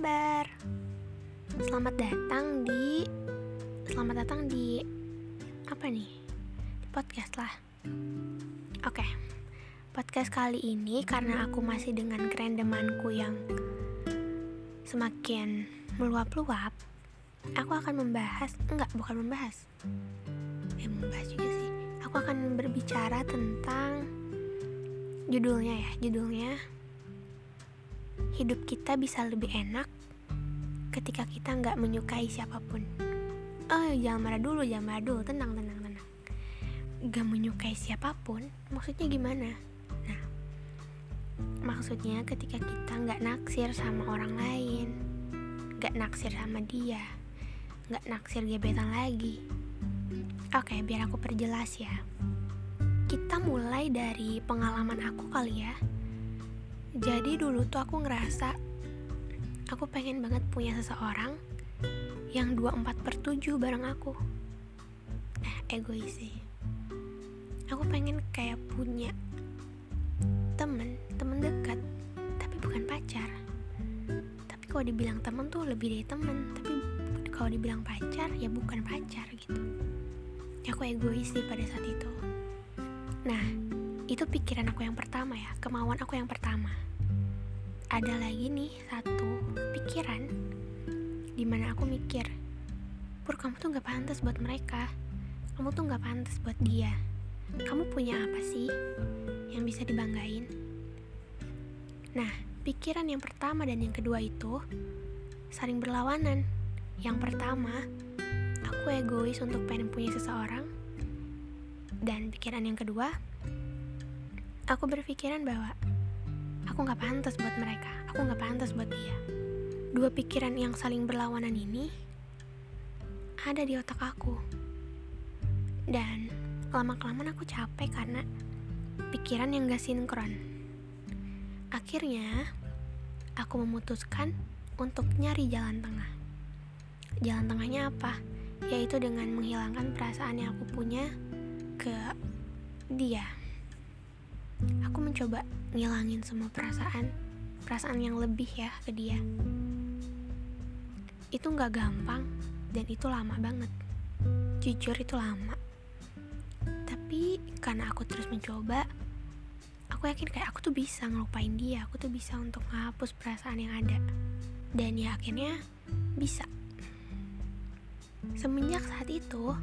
kabar? Selamat datang di Selamat datang di apa nih? Di podcast lah. Oke. Okay. Podcast kali ini karena aku masih dengan kerendemanku yang semakin meluap-luap, aku akan membahas enggak, bukan membahas. Eh, membahas juga sih. Aku akan berbicara tentang judulnya ya, judulnya hidup kita bisa lebih enak ketika kita nggak menyukai siapa pun. Oh, jangan marah dulu, jangan marah dulu, tenang, tenang, tenang. Gak menyukai siapa pun, maksudnya gimana? Nah, maksudnya ketika kita nggak naksir sama orang lain, nggak naksir sama dia, nggak naksir gebetan lagi. Oke, biar aku perjelas ya. Kita mulai dari pengalaman aku kali ya. Jadi dulu tuh aku ngerasa aku pengen banget punya seseorang yang 24 per 7 bareng aku. Eh egois sih. Aku pengen kayak punya temen temen dekat tapi bukan pacar. Tapi kalau dibilang temen tuh lebih dari temen tapi kalau dibilang pacar ya bukan pacar gitu. Aku egois sih pada saat itu. Nah itu pikiran aku yang pertama ya kemauan aku yang pertama. Ada lagi nih satu pikiran di mana aku mikir pur kamu tuh gak pantas buat mereka. Kamu tuh gak pantas buat dia. Kamu punya apa sih yang bisa dibanggain? Nah pikiran yang pertama dan yang kedua itu saling berlawanan. Yang pertama aku egois untuk pengen punya seseorang. Dan pikiran yang kedua aku berpikiran bahwa aku gak pantas buat mereka aku gak pantas buat dia Dua pikiran yang saling berlawanan ini ada di otak aku. Dan lama-kelamaan aku capek karena pikiran yang gak sinkron. Akhirnya, aku memutuskan untuk nyari jalan tengah. Jalan tengahnya apa? Yaitu dengan menghilangkan perasaan yang aku punya ke dia. Aku mencoba ngilangin semua perasaan, perasaan yang lebih ya ke dia. Itu nggak gampang dan itu lama banget. Jujur itu lama. Tapi karena aku terus mencoba aku yakin kayak aku tuh bisa ngelupain dia aku tuh bisa untuk menghapus perasaan yang ada. Dan ya akhirnya bisa. Semenjak saat itu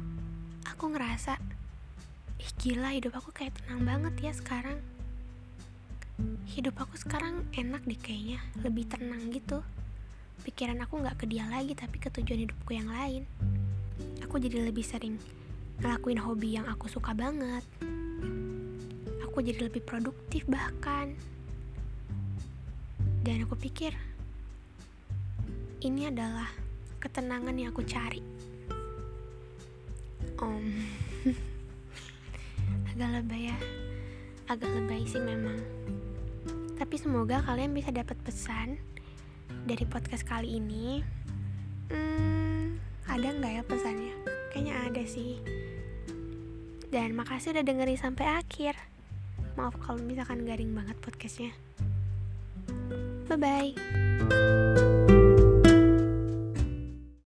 aku ngerasa ih gila hidup aku kayak tenang banget ya sekarang hidup aku sekarang enak deh kayaknya lebih tenang gitu. Pikiran aku nggak ke dia lagi tapi ke tujuan hidupku yang lain. Aku jadi lebih sering ngelakuin hobi yang aku suka banget. Aku jadi lebih produktif bahkan. Dan aku pikir ini adalah ketenangan yang aku cari. Om. Agak lebay ya. Agak lebay sih memang tapi semoga kalian bisa dapat pesan dari podcast kali ini. Hmm, ada nggak ya pesannya? Kayaknya ada sih. Dan makasih udah dengerin sampai akhir. Maaf kalau misalkan garing banget podcastnya. Bye bye